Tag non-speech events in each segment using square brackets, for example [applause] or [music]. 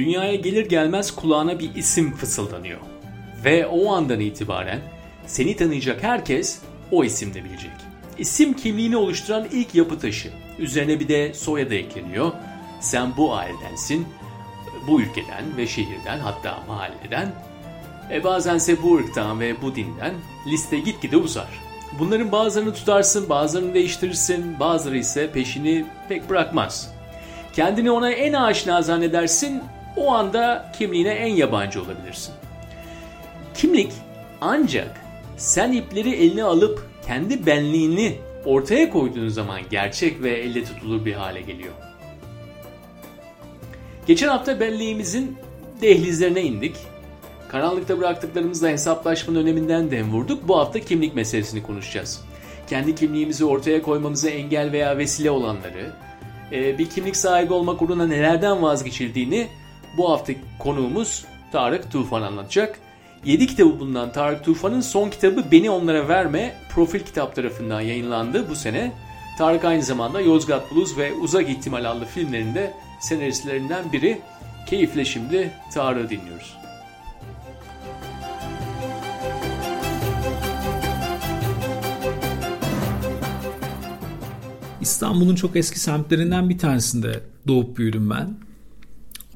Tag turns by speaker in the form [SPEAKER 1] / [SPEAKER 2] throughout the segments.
[SPEAKER 1] dünyaya gelir gelmez kulağına bir isim fısıldanıyor. Ve o andan itibaren seni tanıyacak herkes o isimde bilecek. İsim kimliğini oluşturan ilk yapı taşı. Üzerine bir de soyadı ekleniyor. Sen bu ailedensin, bu ülkeden ve şehirden hatta mahalleden e bazense bu ırktan ve bu dinden liste gitgide uzar. Bunların bazılarını tutarsın, bazılarını değiştirirsin, bazıları ise peşini pek bırakmaz. Kendini ona en aşina zannedersin, o anda kimliğine en yabancı olabilirsin. Kimlik ancak sen ipleri eline alıp kendi benliğini ortaya koyduğun zaman gerçek ve elle tutulur bir hale geliyor. Geçen hafta belleğimizin dehlizlerine indik. Karanlıkta bıraktıklarımızla hesaplaşmanın öneminden dem vurduk. Bu hafta kimlik meselesini konuşacağız. Kendi kimliğimizi ortaya koymamıza engel veya vesile olanları, e, bir kimlik sahibi olmak uğruna nelerden vazgeçildiğini bu hafta konuğumuz Tarık Tufan anlatacak. 7 kitabı bulunan Tarık Tufan'ın son kitabı Beni Onlara Verme Profil Kitap tarafından yayınlandı bu sene. Tarık aynı zamanda Yozgat Blues ve Uzak İhtimal adlı filmlerinde senaristlerinden biri. Keyifle şimdi Tarık'ı dinliyoruz.
[SPEAKER 2] İstanbul'un çok eski semtlerinden bir tanesinde doğup büyüdüm ben.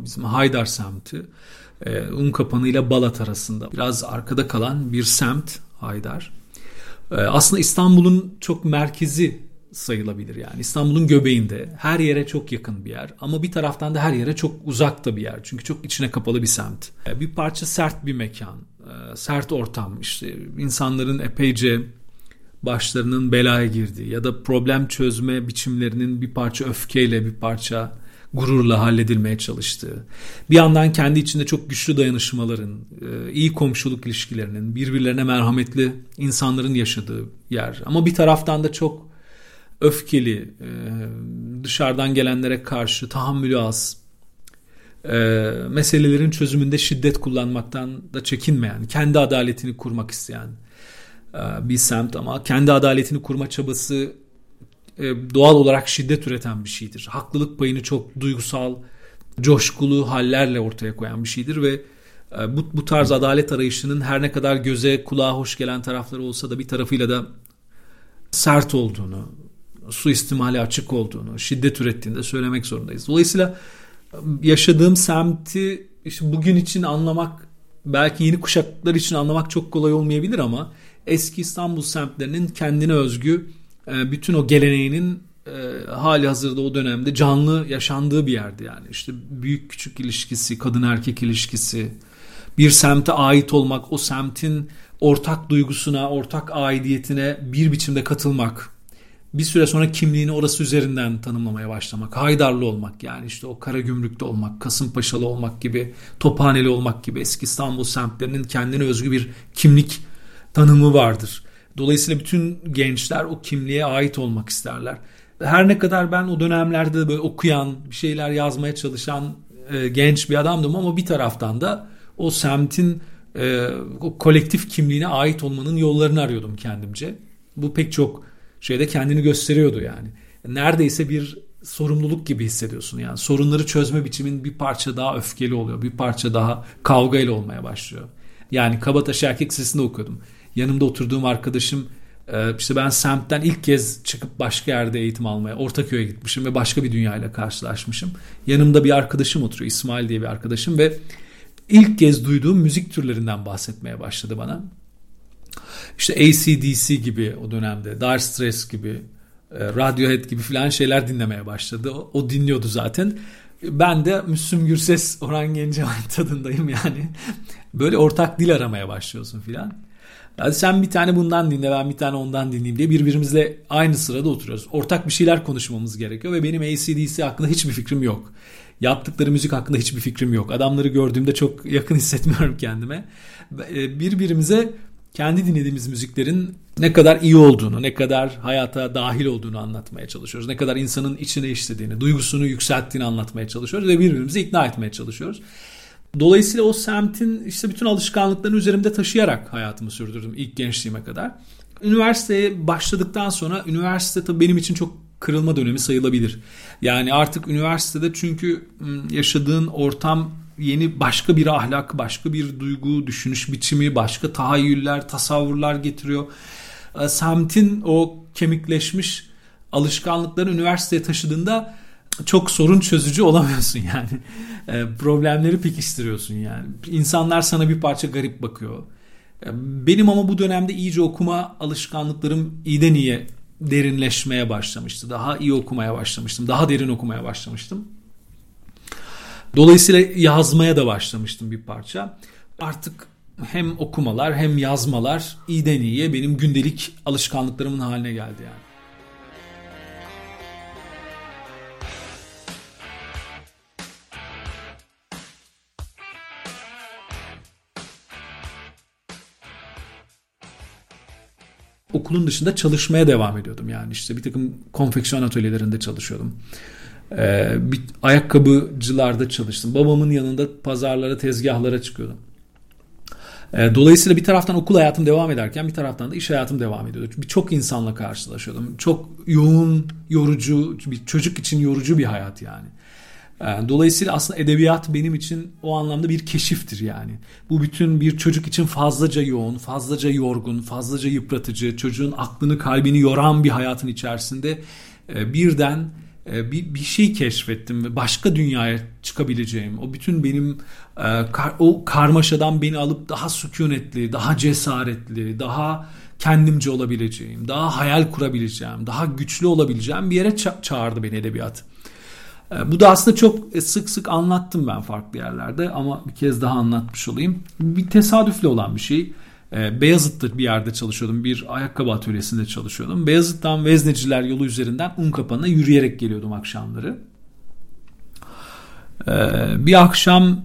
[SPEAKER 2] Bizim Haydar semti. E, Unkapanı ile Balat arasında. Biraz arkada kalan bir semt Haydar. E, aslında İstanbul'un çok merkezi sayılabilir yani. İstanbul'un göbeğinde her yere çok yakın bir yer ama bir taraftan da her yere çok uzakta bir yer. Çünkü çok içine kapalı bir semt. E, bir parça sert bir mekan, sert ortam işte insanların epeyce başlarının belaya girdiği ya da problem çözme biçimlerinin bir parça öfkeyle bir parça gururla halledilmeye çalıştığı, bir yandan kendi içinde çok güçlü dayanışmaların, e, iyi komşuluk ilişkilerinin, birbirlerine merhametli insanların yaşadığı yer. Ama bir taraftan da çok öfkeli, e, dışarıdan gelenlere karşı tahammülü az, e, meselelerin çözümünde şiddet kullanmaktan da çekinmeyen, kendi adaletini kurmak isteyen bir semt ama kendi adaletini kurma çabası doğal olarak şiddet üreten bir şeydir. Haklılık payını çok duygusal, coşkulu hallerle ortaya koyan bir şeydir ve e, bu, bu tarz adalet arayışının her ne kadar göze kulağa hoş gelen tarafları olsa da bir tarafıyla da sert olduğunu, suistimali açık olduğunu, şiddet ürettiğini de söylemek zorundayız. Dolayısıyla e, yaşadığım semti işte bugün için anlamak belki yeni kuşaklar için anlamak çok kolay olmayabilir ama eski İstanbul semtlerinin kendine özgü e, bütün o geleneğinin e, hali hazırda o dönemde canlı yaşandığı bir yerdi yani. İşte büyük küçük ilişkisi, kadın erkek ilişkisi, bir semte ait olmak, o semtin ortak duygusuna, ortak aidiyetine bir biçimde katılmak, bir süre sonra kimliğini orası üzerinden tanımlamaya başlamak, Haydarlı olmak yani işte o Karagümrük'te olmak, Kasımpaşalı olmak gibi, Tophaneli olmak gibi eski İstanbul semtlerinin kendine özgü bir kimlik tanımı vardır. Dolayısıyla bütün gençler o kimliğe ait olmak isterler. Her ne kadar ben o dönemlerde böyle okuyan, bir şeyler yazmaya çalışan e, genç bir adamdım ama bir taraftan da o semtin e, o kolektif kimliğine ait olmanın yollarını arıyordum kendimce. Bu pek çok şeyde kendini gösteriyordu yani. Neredeyse bir sorumluluk gibi hissediyorsun yani. Sorunları çözme biçimin bir parça daha öfkeli oluyor. Bir parça daha kavgayla olmaya başlıyor. Yani Kabataş Erkek Lisesi'nde okuyordum yanımda oturduğum arkadaşım e, işte ben semtten ilk kez çıkıp başka yerde eğitim almaya Ortaköy'e gitmişim ve başka bir dünyayla karşılaşmışım. Yanımda bir arkadaşım oturuyor İsmail diye bir arkadaşım ve ilk kez duyduğum müzik türlerinden bahsetmeye başladı bana. İşte ACDC gibi o dönemde, Dire Straits gibi, e, Radiohead gibi filan şeyler dinlemeye başladı. O, o dinliyordu zaten. Ben de Müslüm Gürses, Orhan Gencebay tadındayım yani. Böyle ortak dil aramaya başlıyorsun filan. Hadi sen bir tane bundan dinle ben bir tane ondan dinleyeyim diye birbirimizle aynı sırada oturuyoruz. Ortak bir şeyler konuşmamız gerekiyor ve benim ACDC hakkında hiçbir fikrim yok. Yaptıkları müzik hakkında hiçbir fikrim yok. Adamları gördüğümde çok yakın [laughs] hissetmiyorum kendime. E, birbirimize kendi dinlediğimiz müziklerin ne kadar iyi olduğunu, ne kadar hayata dahil olduğunu anlatmaya çalışıyoruz. Ne kadar insanın içine işlediğini, duygusunu yükselttiğini anlatmaya çalışıyoruz ve birbirimizi ikna etmeye çalışıyoruz. Dolayısıyla o semtin işte bütün alışkanlıklarını üzerimde taşıyarak hayatımı sürdürdüm ilk gençliğime kadar. Üniversiteye başladıktan sonra üniversite tabii benim için çok kırılma dönemi sayılabilir. Yani artık üniversitede çünkü yaşadığın ortam yeni başka bir ahlak, başka bir duygu, düşünüş biçimi, başka tahayyüller, tasavvurlar getiriyor. Semtin o kemikleşmiş alışkanlıkları üniversiteye taşıdığında çok sorun çözücü olamıyorsun [laughs] yani. E, problemleri pekiştiriyorsun yani. İnsanlar sana bir parça garip bakıyor. E, benim ama bu dönemde iyice okuma alışkanlıklarım iyiden iyiye derinleşmeye başlamıştı. Daha iyi okumaya başlamıştım. Daha derin okumaya başlamıştım. Dolayısıyla yazmaya da başlamıştım bir parça. Artık hem okumalar hem yazmalar iyiden iyiye benim gündelik alışkanlıklarımın haline geldi yani. Okulun dışında çalışmaya devam ediyordum. Yani işte bir takım konfeksiyon atölyelerinde çalışıyordum. Ee, bir ayakkabıcılarda çalıştım. Babamın yanında pazarlara, tezgahlara çıkıyordum. Ee, dolayısıyla bir taraftan okul hayatım devam ederken bir taraftan da iş hayatım devam ediyordu. Birçok insanla karşılaşıyordum. Çok yoğun, yorucu, bir çocuk için yorucu bir hayat yani. Ee, dolayısıyla aslında edebiyat benim için o anlamda bir keşiftir yani. Bu bütün bir çocuk için fazlaca yoğun, fazlaca yorgun, fazlaca yıpratıcı, çocuğun aklını kalbini yoran bir hayatın içerisinde e, birden e, bir, bir şey keşfettim ve başka dünyaya çıkabileceğim. O bütün benim e, o karmaşadan beni alıp daha sükunetli, daha cesaretli, daha kendimce olabileceğim, daha hayal kurabileceğim, daha güçlü olabileceğim bir yere ça- çağırdı beni edebiyat. E, bu da aslında çok sık sık anlattım ben farklı yerlerde ama bir kez daha anlatmış olayım. Bir tesadüfle olan bir şey. E, Beyazıt'ta bir yerde çalışıyordum. Bir ayakkabı atölyesinde çalışıyordum. Beyazıt'tan Vezneciler yolu üzerinden Unkapanı'na yürüyerek geliyordum akşamları. E, bir akşam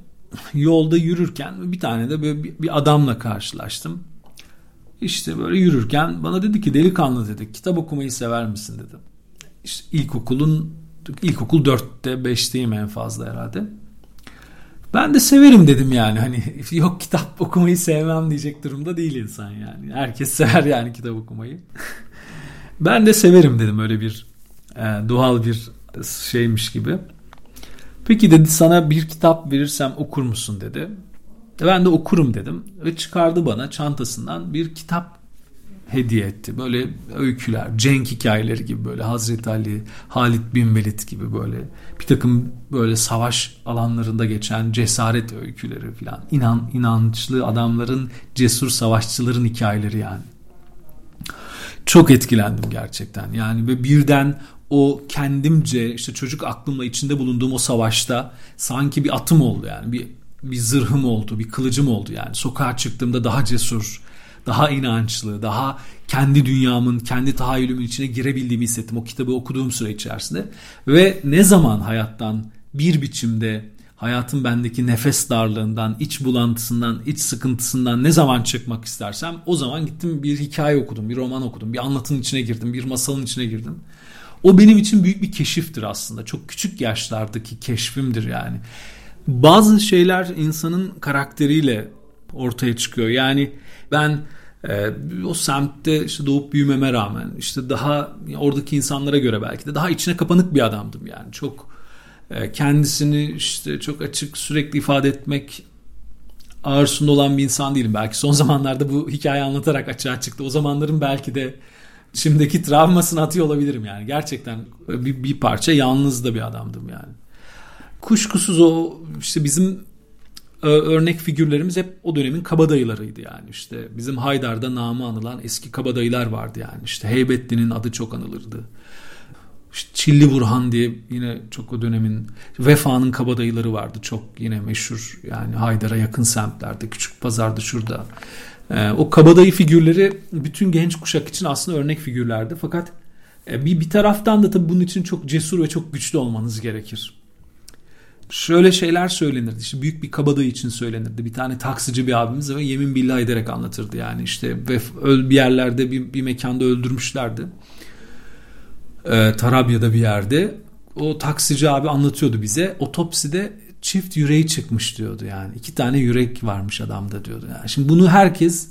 [SPEAKER 2] yolda yürürken bir tane de böyle bir adamla karşılaştım. İşte böyle yürürken bana dedi ki delikanlı dedi kitap okumayı sever misin dedi. İşte ilkokulun ilkokul 4'te 5'teyim en fazla herhalde. Ben de severim dedim yani hani [laughs] yok kitap okumayı sevmem diyecek durumda değil insan yani. Herkes sever yani kitap okumayı. [laughs] ben de severim dedim öyle bir e, doğal bir şeymiş gibi. Peki dedi sana bir kitap verirsem okur musun dedi. Ben de okurum dedim ve çıkardı bana çantasından bir kitap hediye etti. Böyle öyküler, Cenk hikayeleri gibi böyle Hazreti Ali, Halid bin Velid gibi böyle bir takım böyle savaş alanlarında geçen cesaret öyküleri falan. İnan, inançlı adamların, cesur savaşçıların hikayeleri yani. Çok etkilendim gerçekten. Yani ve birden o kendimce işte çocuk aklımla içinde bulunduğum o savaşta sanki bir atım oldu yani bir bir zırhım oldu, bir kılıcım oldu yani. Sokağa çıktığımda daha cesur, daha inançlı, daha kendi dünyamın, kendi tahayyülümün içine girebildiğimi hissettim o kitabı okuduğum süre içerisinde. Ve ne zaman hayattan bir biçimde hayatın bendeki nefes darlığından, iç bulantısından, iç sıkıntısından ne zaman çıkmak istersem o zaman gittim bir hikaye okudum, bir roman okudum, bir anlatının içine girdim, bir masalın içine girdim. O benim için büyük bir keşiftir aslında. Çok küçük yaşlardaki keşfimdir yani. Bazı şeyler insanın karakteriyle ortaya çıkıyor. Yani ben e, o semtte işte doğup büyümeme rağmen işte daha oradaki insanlara göre belki de daha içine kapanık bir adamdım yani. Çok e, kendisini işte çok açık sürekli ifade etmek arzusunda olan bir insan değilim. Belki son [laughs] zamanlarda bu hikaye anlatarak açığa çıktı. O zamanların belki de şimdiki travmasını atıyor olabilirim yani. Gerçekten bir, bir parça yalnız da bir adamdım yani. Kuşkusuz o işte bizim örnek figürlerimiz hep o dönemin kabadayılarıydı yani. İşte bizim Haydar'da namı anılan eski kabadayılar vardı yani. İşte Heybetli'nin adı çok anılırdı. İşte Çilli Burhan diye yine çok o dönemin Vefa'nın kabadayıları vardı. Çok yine meşhur yani Haydar'a yakın semtlerde küçük pazarda şurada. Ee, o kabadayı figürleri bütün genç kuşak için aslında örnek figürlerdi. Fakat e, bir, bir taraftan da tabii bunun için çok cesur ve çok güçlü olmanız gerekir şöyle şeyler söylenirdi. İşte büyük bir kabadayı için söylenirdi. Bir tane taksici bir abimiz ve yemin billah ederek anlatırdı yani işte ve bir yerlerde bir, bir mekanda öldürmüşlerdi. Ee, Tarabya'da bir yerde. O taksici abi anlatıyordu bize. Otopside çift yüreği çıkmış diyordu yani. iki tane yürek varmış adamda diyordu. Yani. Şimdi bunu herkes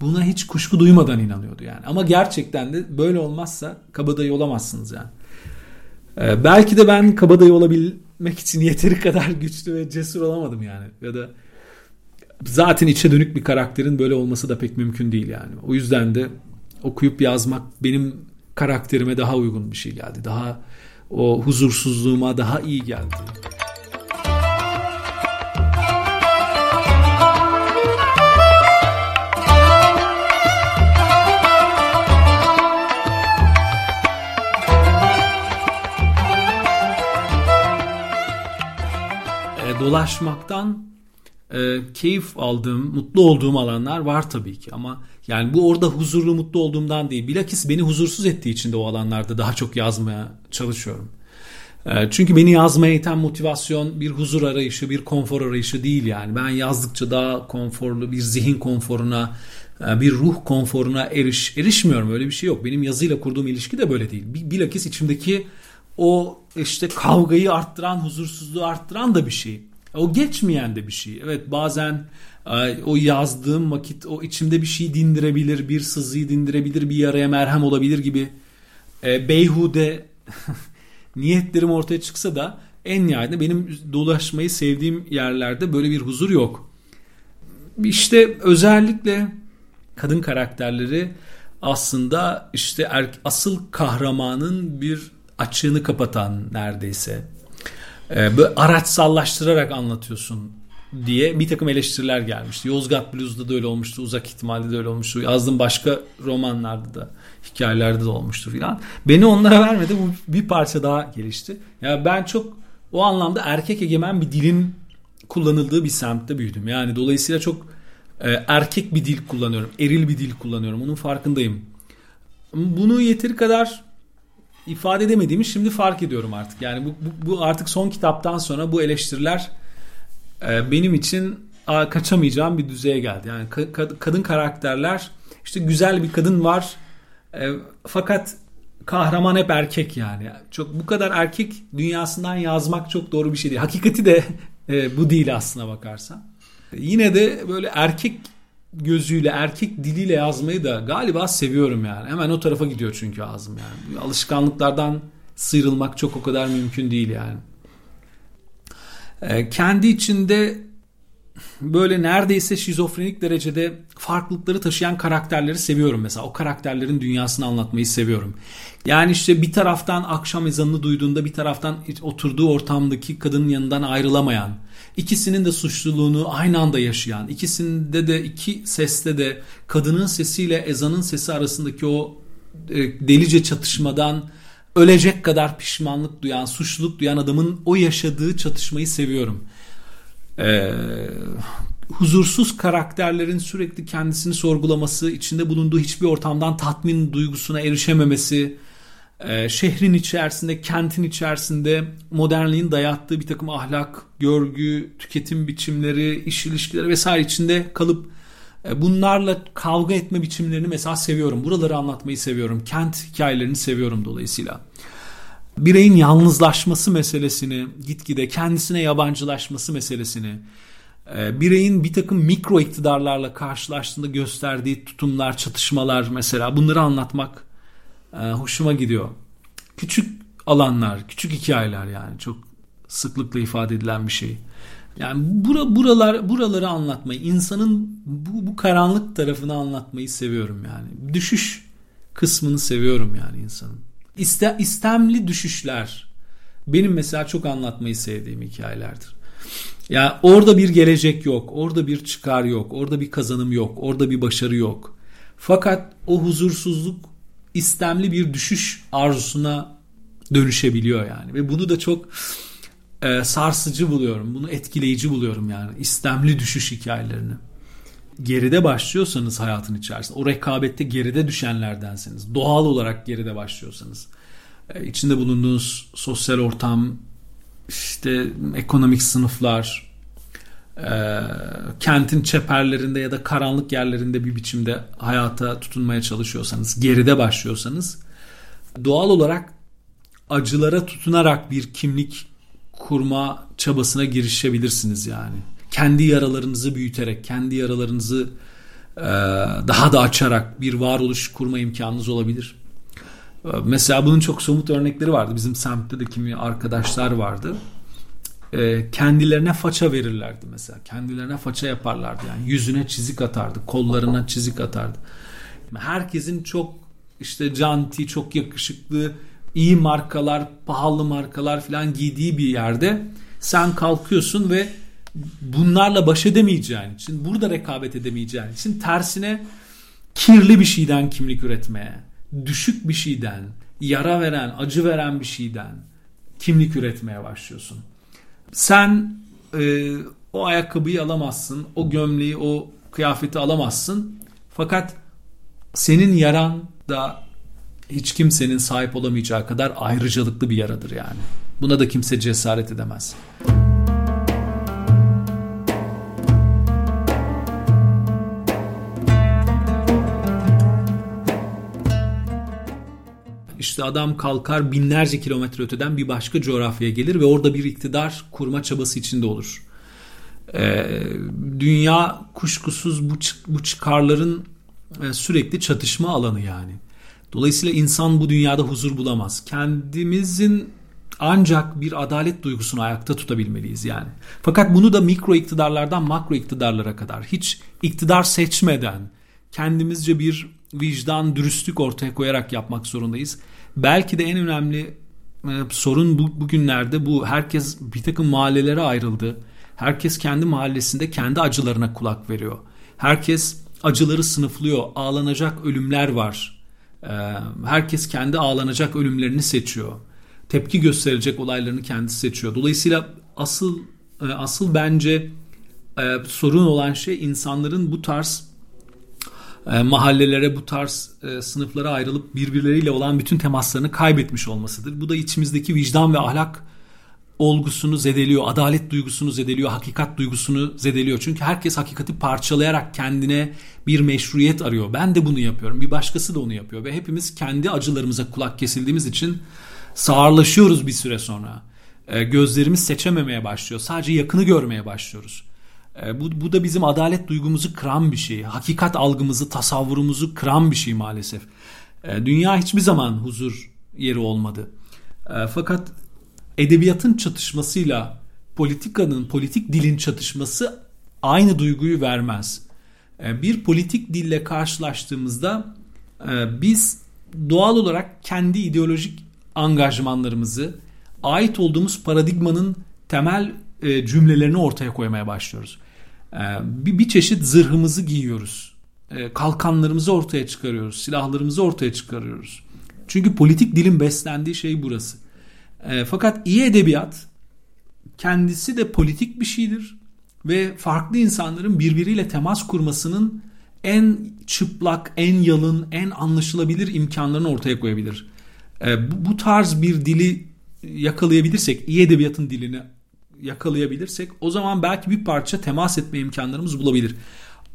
[SPEAKER 2] buna hiç kuşku duymadan inanıyordu yani. Ama gerçekten de böyle olmazsa kabadayı olamazsınız yani. Ee, belki de ben kabadayı olabil etmek için yeteri kadar güçlü ve cesur olamadım yani. Ya da zaten içe dönük bir karakterin böyle olması da pek mümkün değil yani. O yüzden de okuyup yazmak benim karakterime daha uygun bir şey geldi. Daha o huzursuzluğuma daha iyi geldi. Dolaşmaktan e, keyif aldığım, mutlu olduğum alanlar var tabii ki ama yani bu orada huzurlu, mutlu olduğumdan değil. Bilakis beni huzursuz ettiği için de o alanlarda daha çok yazmaya çalışıyorum. E, çünkü beni yazmaya iten motivasyon bir huzur arayışı, bir konfor arayışı değil yani. Ben yazdıkça daha konforlu bir zihin konforuna, e, bir ruh konforuna eriş, erişmiyorum. Öyle bir şey yok. Benim yazıyla kurduğum ilişki de böyle değil. Bilakis içimdeki o işte kavgayı arttıran, huzursuzluğu arttıran da bir şey. O geçmeyen de bir şey. Evet bazen e, o yazdığım vakit o içimde bir şey dindirebilir, bir sızıyı dindirebilir, bir yaraya merhem olabilir gibi e, beyhude [laughs] niyetlerim ortaya çıksa da en nihayetinde benim dolaşmayı sevdiğim yerlerde böyle bir huzur yok. İşte özellikle kadın karakterleri aslında işte er, asıl kahramanın bir açığını kapatan neredeyse e, böyle araçsallaştırarak anlatıyorsun diye bir takım eleştiriler gelmişti. Yozgat Blues'da da öyle olmuştu. Uzak ihtimalde de öyle olmuştu. Yazdığım başka romanlarda da hikayelerde de olmuştu filan. Beni onlara vermedi. Bu bir parça daha gelişti. Ya yani ben çok o anlamda erkek egemen bir dilin kullanıldığı bir semtte büyüdüm. Yani dolayısıyla çok e, erkek bir dil kullanıyorum. Eril bir dil kullanıyorum. Onun farkındayım. Bunu yeteri kadar ifade edemediğimi şimdi fark ediyorum artık. Yani bu, bu, bu artık son kitaptan sonra bu eleştiriler e, benim için a, kaçamayacağım bir düzeye geldi. Yani ka, kadın karakterler işte güzel bir kadın var e, fakat kahraman hep erkek yani. Çok bu kadar erkek dünyasından yazmak çok doğru bir şey değil. Hakikati de e, bu değil aslına bakarsan. Yine de böyle erkek gözüyle erkek diliyle yazmayı da galiba seviyorum yani. Hemen o tarafa gidiyor çünkü ağzım yani. Alışkanlıklardan sıyrılmak çok o kadar mümkün değil yani. Ee, kendi içinde böyle neredeyse şizofrenik derecede farklılıkları taşıyan karakterleri seviyorum mesela. O karakterlerin dünyasını anlatmayı seviyorum. Yani işte bir taraftan akşam ezanını duyduğunda bir taraftan oturduğu ortamdaki kadının yanından ayrılamayan, ikisinin de suçluluğunu aynı anda yaşayan, ikisinde de iki seste de kadının sesiyle ezanın sesi arasındaki o e, delice çatışmadan ölecek kadar pişmanlık duyan, suçluluk duyan adamın o yaşadığı çatışmayı seviyorum. Ee, huzursuz karakterlerin sürekli kendisini sorgulaması, içinde bulunduğu hiçbir ortamdan tatmin duygusuna erişememesi, e, şehrin içerisinde, kentin içerisinde modernliğin dayattığı bir takım ahlak, görgü, tüketim biçimleri, iş ilişkileri vesaire içinde kalıp e, bunlarla kavga etme biçimlerini mesela seviyorum. Buraları anlatmayı seviyorum. Kent hikayelerini seviyorum dolayısıyla. Bireyin yalnızlaşması meselesini, gitgide kendisine yabancılaşması meselesini, e, bireyin bir takım mikro iktidarlarla karşılaştığında gösterdiği tutumlar, çatışmalar mesela bunları anlatmak e, hoşuma gidiyor. Küçük alanlar, küçük hikayeler yani çok sıklıkla ifade edilen bir şey. Yani bura, buralar buraları anlatmayı, insanın bu, bu karanlık tarafını anlatmayı seviyorum yani. Düşüş kısmını seviyorum yani insanın. İste, istemli düşüşler benim mesela çok anlatmayı sevdiğim hikayelerdir. Ya yani orada bir gelecek yok, orada bir çıkar yok, orada bir kazanım yok, orada bir başarı yok. Fakat o huzursuzluk istemli bir düşüş arzusuna dönüşebiliyor yani ve bunu da çok e, sarsıcı buluyorum. Bunu etkileyici buluyorum yani istemli düşüş hikayelerini. Geride başlıyorsanız hayatın içerisinde, o rekabette geride düşenlerdenseniz, doğal olarak geride başlıyorsanız, e, içinde bulunduğunuz sosyal ortam, işte ekonomik sınıflar, e, kentin çeperlerinde ya da karanlık yerlerinde bir biçimde hayata tutunmaya çalışıyorsanız, geride başlıyorsanız, doğal olarak acılara tutunarak bir kimlik kurma çabasına girişebilirsiniz yani. Kendi yaralarınızı büyüterek, kendi yaralarınızı e, daha da açarak bir varoluş kurma imkanınız olabilir. E, mesela bunun çok somut örnekleri vardı. Bizim semtte de kimi arkadaşlar vardı. E, kendilerine faça verirlerdi mesela. Kendilerine faça yaparlardı yani. Yüzüne çizik atardı, kollarına çizik atardı. Herkesin çok işte canti, çok yakışıklı, iyi markalar, pahalı markalar falan giydiği bir yerde sen kalkıyorsun ve bunlarla baş edemeyeceğin için, burada rekabet edemeyeceğin için tersine kirli bir şeyden kimlik üretmeye, düşük bir şeyden, yara veren, acı veren bir şeyden kimlik üretmeye başlıyorsun. Sen e, o ayakkabıyı alamazsın, o gömleği, o kıyafeti alamazsın. Fakat senin yaran da hiç kimsenin sahip olamayacağı kadar ayrıcalıklı bir yaradır yani. Buna da kimse cesaret edemez. İşte adam kalkar binlerce kilometre öteden bir başka coğrafyaya gelir ve orada bir iktidar kurma çabası içinde olur. Ee, dünya kuşkusuz bu, bu çıkarların e, sürekli çatışma alanı yani. Dolayısıyla insan bu dünyada huzur bulamaz. Kendimizin ancak bir adalet duygusunu ayakta tutabilmeliyiz yani. Fakat bunu da mikro iktidarlardan makro iktidarlara kadar hiç iktidar seçmeden kendimizce bir vicdan, dürüstlük ortaya koyarak yapmak zorundayız. Belki de en önemli e, sorun bu, bugünlerde bu. Herkes bir takım mahallelere ayrıldı. Herkes kendi mahallesinde kendi acılarına kulak veriyor. Herkes acıları sınıflıyor. Ağlanacak ölümler var. E, herkes kendi ağlanacak ölümlerini seçiyor. Tepki gösterecek olaylarını kendisi seçiyor. Dolayısıyla asıl e, asıl bence sorun olan şey insanların bu tarz e, mahallelere bu tarz e, sınıflara ayrılıp birbirleriyle olan bütün temaslarını kaybetmiş olmasıdır. Bu da içimizdeki vicdan ve ahlak olgusunu zedeliyor, adalet duygusunu zedeliyor, hakikat duygusunu zedeliyor. Çünkü herkes hakikati parçalayarak kendine bir meşruiyet arıyor. Ben de bunu yapıyorum, bir başkası da onu yapıyor ve hepimiz kendi acılarımıza kulak kesildiğimiz için sağırlaşıyoruz bir süre sonra. E, gözlerimiz seçememeye başlıyor. Sadece yakını görmeye başlıyoruz. E, bu, bu da bizim adalet duygumuzu kıran bir şey. Hakikat algımızı, tasavvurumuzu kıran bir şey maalesef. E, dünya hiçbir zaman huzur yeri olmadı. E, fakat edebiyatın çatışmasıyla politikanın, politik dilin çatışması aynı duyguyu vermez. Bir politik dille karşılaştığımızda biz doğal olarak kendi ideolojik angajmanlarımızı, ait olduğumuz paradigmanın temel cümlelerini ortaya koymaya başlıyoruz. Ee, bir, çeşit zırhımızı giyiyoruz. Ee, kalkanlarımızı ortaya çıkarıyoruz. Silahlarımızı ortaya çıkarıyoruz. Çünkü politik dilin beslendiği şey burası. Ee, fakat iyi edebiyat kendisi de politik bir şeydir ve farklı insanların birbiriyle temas kurmasının en çıplak, en yalın, en anlaşılabilir imkanlarını ortaya koyabilir. Bu tarz bir dili yakalayabilirsek, iyi edebiyatın dilini yakalayabilirsek o zaman belki bir parça temas etme imkanlarımız bulabilir.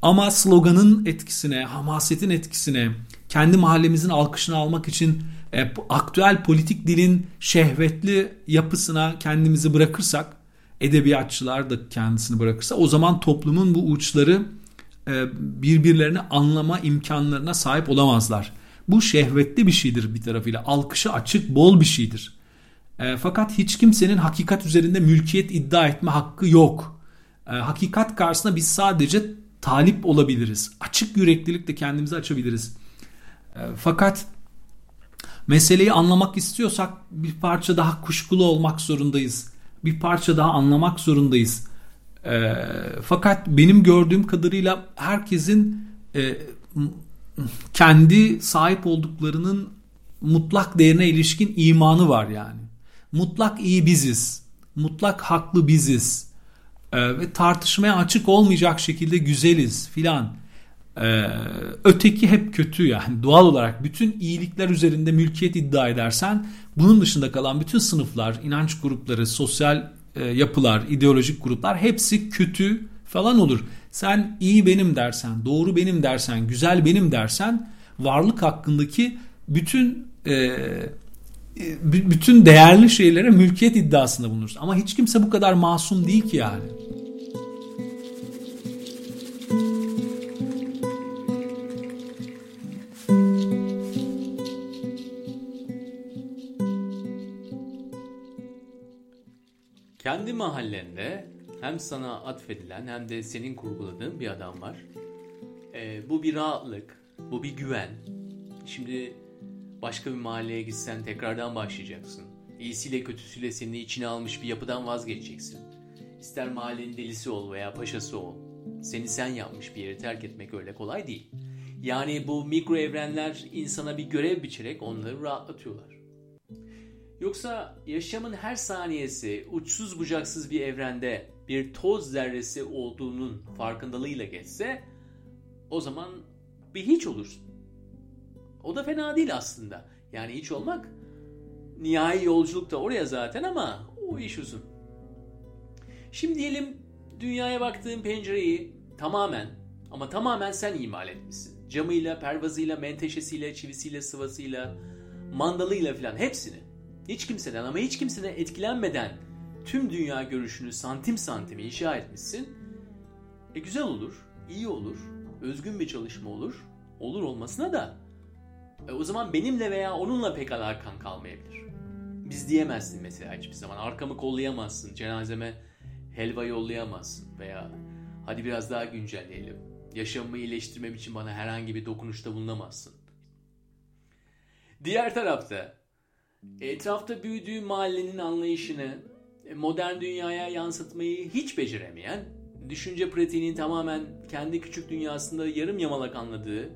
[SPEAKER 2] Ama sloganın etkisine, hamasetin etkisine, kendi mahallemizin alkışını almak için e, aktüel politik dilin şehvetli yapısına kendimizi bırakırsak, edebiyatçılar da kendisini bırakırsa o zaman toplumun bu uçları e, birbirlerini anlama imkanlarına sahip olamazlar. Bu şehvetli bir şeydir bir tarafıyla. Alkışı açık, bol bir şeydir. E, fakat hiç kimsenin hakikat üzerinde mülkiyet iddia etme hakkı yok. E, hakikat karşısında biz sadece talip olabiliriz. Açık yüreklilikle kendimizi açabiliriz. E, fakat meseleyi anlamak istiyorsak bir parça daha kuşkulu olmak zorundayız. Bir parça daha anlamak zorundayız. E, fakat benim gördüğüm kadarıyla herkesin e, kendi sahip olduklarının mutlak değerine ilişkin imanı var yani mutlak iyi biziz. Mutlak haklı biziz. Ee, ve tartışmaya açık olmayacak şekilde güzeliz filan. Ee, öteki hep kötü yani doğal olarak bütün iyilikler üzerinde mülkiyet iddia edersen bunun dışında kalan bütün sınıflar, inanç grupları, sosyal e, yapılar, ideolojik gruplar hepsi kötü falan olur. Sen iyi benim dersen, doğru benim dersen, güzel benim dersen varlık hakkındaki bütün e, bütün değerli şeylere mülkiyet iddiasında bulunursun. Ama hiç kimse bu kadar masum değil ki yani.
[SPEAKER 1] Kendi mahallende hem sana atfedilen hem de senin kurguladığın bir adam var. Ee, bu bir rahatlık, bu bir güven. Şimdi başka bir mahalleye gitsen tekrardan başlayacaksın. İyisiyle kötüsüyle seni içine almış bir yapıdan vazgeçeceksin. İster mahallenin delisi ol veya paşası ol. Seni sen yapmış bir yeri terk etmek öyle kolay değil. Yani bu mikro evrenler insana bir görev biçerek onları rahatlatıyorlar. Yoksa yaşamın her saniyesi uçsuz bucaksız bir evrende bir toz zerresi olduğunun farkındalığıyla geçse o zaman bir hiç olursun. O da fena değil aslında. Yani hiç olmak nihai yolculuk da oraya zaten ama o iş uzun. Şimdi diyelim dünyaya baktığın pencereyi tamamen ama tamamen sen imal etmişsin. Camıyla, pervazıyla, menteşesiyle, çivisiyle, sıvasıyla, mandalıyla filan hepsini. Hiç kimseden ama hiç kimseden etkilenmeden tüm dünya görüşünü santim santim inşa etmişsin. E güzel olur, iyi olur, özgün bir çalışma olur. Olur olmasına da e o zaman benimle veya onunla pek alakan kalmayabilir. Biz diyemezsin mesela hiçbir zaman. Arkamı kollayamazsın, cenazeme helva yollayamazsın veya hadi biraz daha güncelleyelim. Yaşamımı iyileştirmem için bana herhangi bir dokunuşta bulunamazsın. Diğer tarafta etrafta büyüdüğü mahallenin anlayışını e, modern dünyaya yansıtmayı hiç beceremeyen, düşünce pratiğinin tamamen kendi küçük dünyasında yarım yamalak anladığı,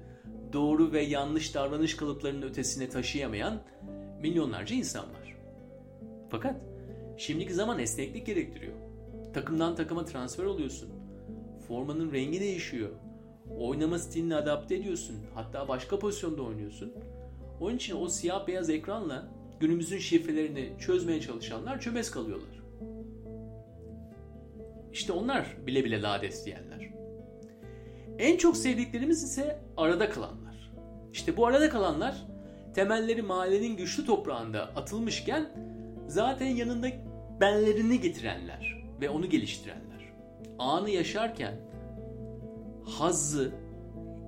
[SPEAKER 1] doğru ve yanlış davranış kalıplarının ötesine taşıyamayan milyonlarca insan var. Fakat şimdiki zaman esneklik gerektiriyor. Takımdan takıma transfer oluyorsun. Formanın rengi değişiyor. Oynama stilini adapte ediyorsun. Hatta başka pozisyonda oynuyorsun. Onun için o siyah beyaz ekranla günümüzün şifrelerini çözmeye çalışanlar çömez kalıyorlar. İşte onlar bile bile lades diyenler. En çok sevdiklerimiz ise arada kalanlar. İşte bu arada kalanlar temelleri mahallenin güçlü toprağında atılmışken zaten yanında benlerini getirenler ve onu geliştirenler. Anı yaşarken hazzı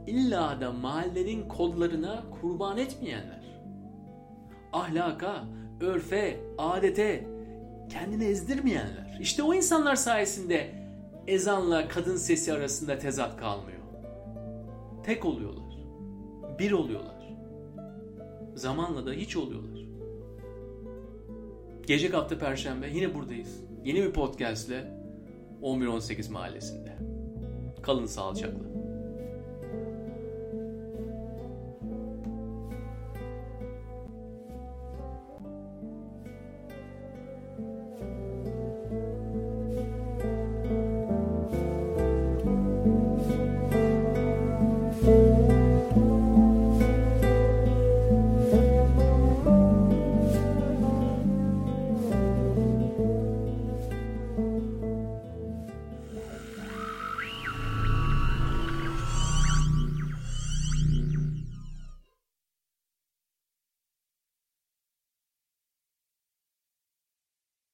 [SPEAKER 1] illa da mahallenin kodlarına kurban etmeyenler. Ahlaka, örfe, adete kendini ezdirmeyenler. İşte o insanlar sayesinde ezanla kadın sesi arasında tezat kalmıyor. Tek oluyorlar. Bir oluyorlar. Zamanla da hiç oluyorlar. Gece kapta Perşembe yine buradayız. Yeni bir podcast ile 11-18 mahallesinde. Kalın sağlıcakla.